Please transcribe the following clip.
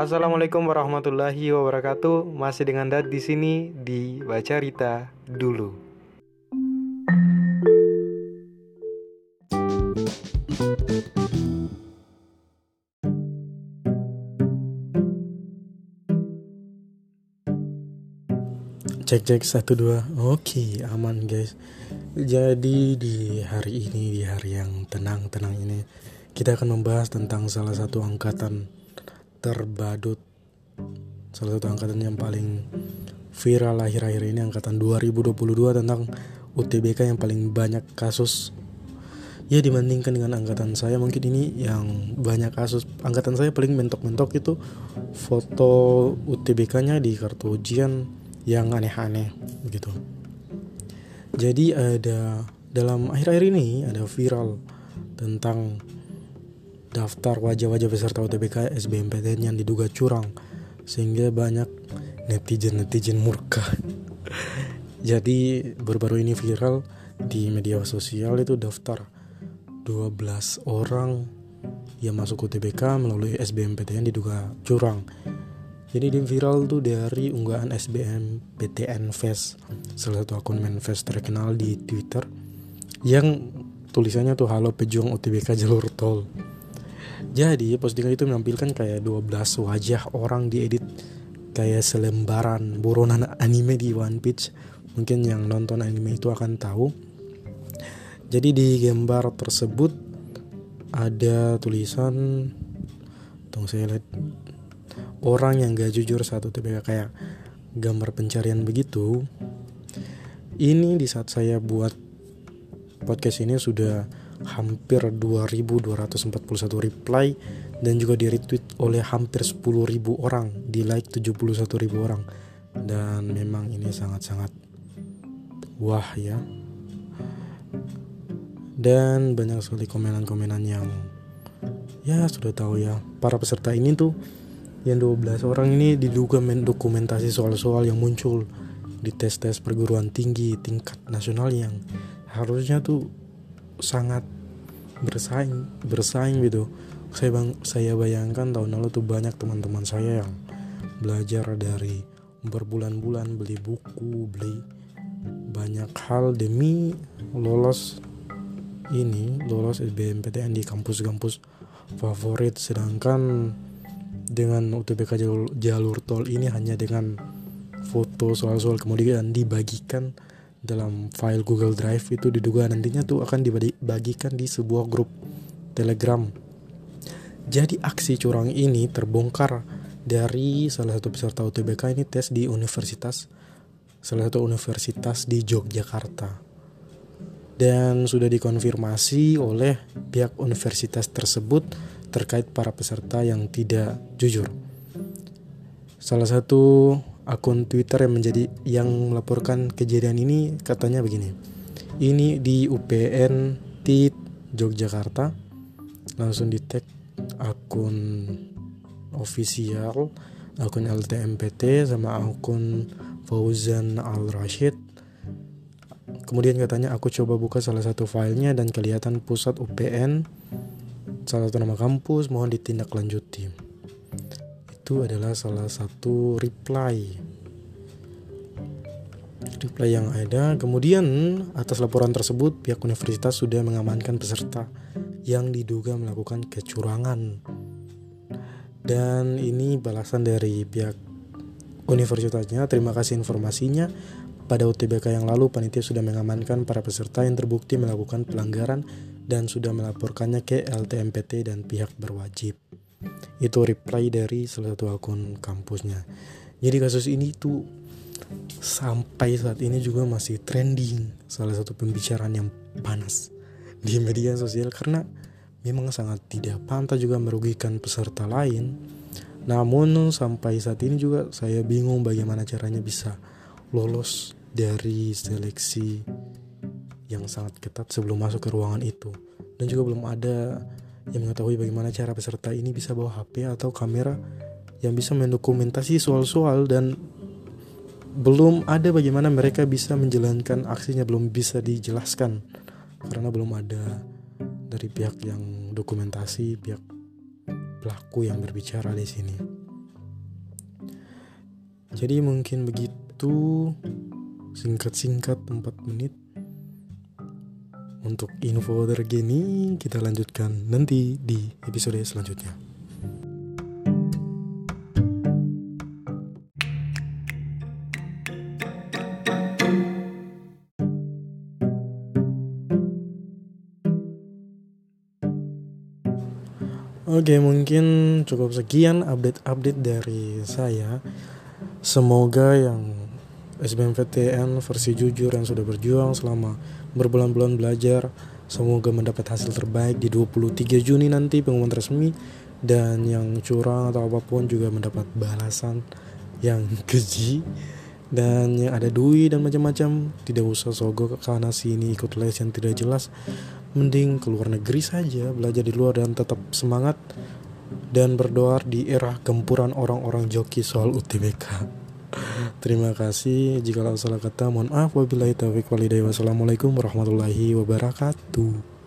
Assalamualaikum warahmatullahi wabarakatuh. Masih dengan Dad di sini di Baca Rita dulu. Cek cek satu dua. Oke aman guys. Jadi di hari ini di hari yang tenang tenang ini kita akan membahas tentang salah satu angkatan terbadut. Salah satu angkatan yang paling viral akhir-akhir ini angkatan 2022 tentang UTBK yang paling banyak kasus. Ya dibandingkan dengan angkatan saya mungkin ini yang banyak kasus. Angkatan saya paling mentok-mentok itu foto UTBK-nya di kartu ujian yang aneh-aneh gitu. Jadi ada dalam akhir-akhir ini ada viral tentang daftar wajah-wajah peserta UTBK SBMPTN yang diduga curang sehingga banyak netizen-netizen murka. Jadi baru-baru ini viral di media sosial itu daftar 12 orang yang masuk UTBK melalui SBMPTN diduga curang. Jadi di viral tuh dari unggahan SBMPTN Fest, salah satu akun Manfest terkenal di Twitter yang tulisannya tuh halo pejuang UTBK jalur tol. Jadi postingan itu menampilkan kayak 12 wajah orang diedit kayak selembaran buronan anime di One Piece. Mungkin yang nonton anime itu akan tahu. Jadi di gambar tersebut ada tulisan tunggu saya lihat orang yang gak jujur satu TBK kayak gambar pencarian begitu. Ini di saat saya buat podcast ini sudah hampir 2241 reply dan juga di retweet oleh hampir 10.000 orang, di like 71.000 orang. Dan memang ini sangat-sangat wah ya. Dan banyak sekali komenan-komenan yang ya sudah tahu ya, para peserta ini tuh yang 12 orang ini diduga mendokumentasi soal-soal yang muncul di tes-tes perguruan tinggi tingkat nasional yang harusnya tuh sangat bersaing bersaing gitu. Saya bang saya bayangkan tahun lalu tuh banyak teman-teman saya yang belajar dari berbulan-bulan beli buku beli banyak hal demi lolos ini lolos SBMPTN di kampus-kampus favorit. Sedangkan dengan UTBK jalur, jalur tol ini hanya dengan foto soal-soal kemudian dibagikan dalam file Google Drive itu diduga nantinya tuh akan dibagikan di sebuah grup Telegram. Jadi aksi curang ini terbongkar dari salah satu peserta UTBK ini tes di universitas salah satu universitas di Yogyakarta. Dan sudah dikonfirmasi oleh pihak universitas tersebut terkait para peserta yang tidak jujur. Salah satu akun Twitter yang menjadi yang melaporkan kejadian ini katanya begini. Ini di UPN TIT Yogyakarta. Langsung di tag akun official, akun LTMPT sama akun Fauzan Al Rashid. Kemudian katanya aku coba buka salah satu filenya dan kelihatan pusat UPN salah satu nama kampus mohon ditindaklanjuti itu adalah salah satu reply. Reply yang ada. Kemudian atas laporan tersebut pihak universitas sudah mengamankan peserta yang diduga melakukan kecurangan. Dan ini balasan dari pihak universitasnya. Terima kasih informasinya. Pada UTBK yang lalu panitia sudah mengamankan para peserta yang terbukti melakukan pelanggaran dan sudah melaporkannya ke LTMPT dan pihak berwajib itu reply dari salah satu akun kampusnya. Jadi kasus ini tuh sampai saat ini juga masih trending salah satu pembicaraan yang panas di media sosial karena memang sangat tidak pantas juga merugikan peserta lain. Namun sampai saat ini juga saya bingung bagaimana caranya bisa lolos dari seleksi yang sangat ketat sebelum masuk ke ruangan itu. Dan juga belum ada yang mengetahui bagaimana cara peserta ini bisa bawa HP atau kamera yang bisa mendokumentasi soal-soal dan belum ada bagaimana mereka bisa menjalankan aksinya belum bisa dijelaskan karena belum ada dari pihak yang dokumentasi pihak pelaku yang berbicara di sini. Jadi mungkin begitu. Singkat-singkat 4 menit untuk info terkini kita lanjutkan nanti di episode selanjutnya. Oke, mungkin cukup sekian update-update dari saya. Semoga yang SBMPTN versi jujur yang sudah berjuang selama berbulan-bulan belajar. Semoga mendapat hasil terbaik di 23 Juni nanti pengumuman resmi. Dan yang curang atau apa pun juga mendapat balasan yang keji. Dan yang ada duit dan macam-macam tidak usah sogok ke sana sini ikut les yang tidak jelas. Mending keluar negeri saja belajar di luar dan tetap semangat. Dan berdoa di era gempuran orang-orang joki soal UTBK. Terima kasih. Jika salah kata, mohon maaf. Wabillahi taufiq walhidayah. Wassalamualaikum warahmatullahi wabarakatuh.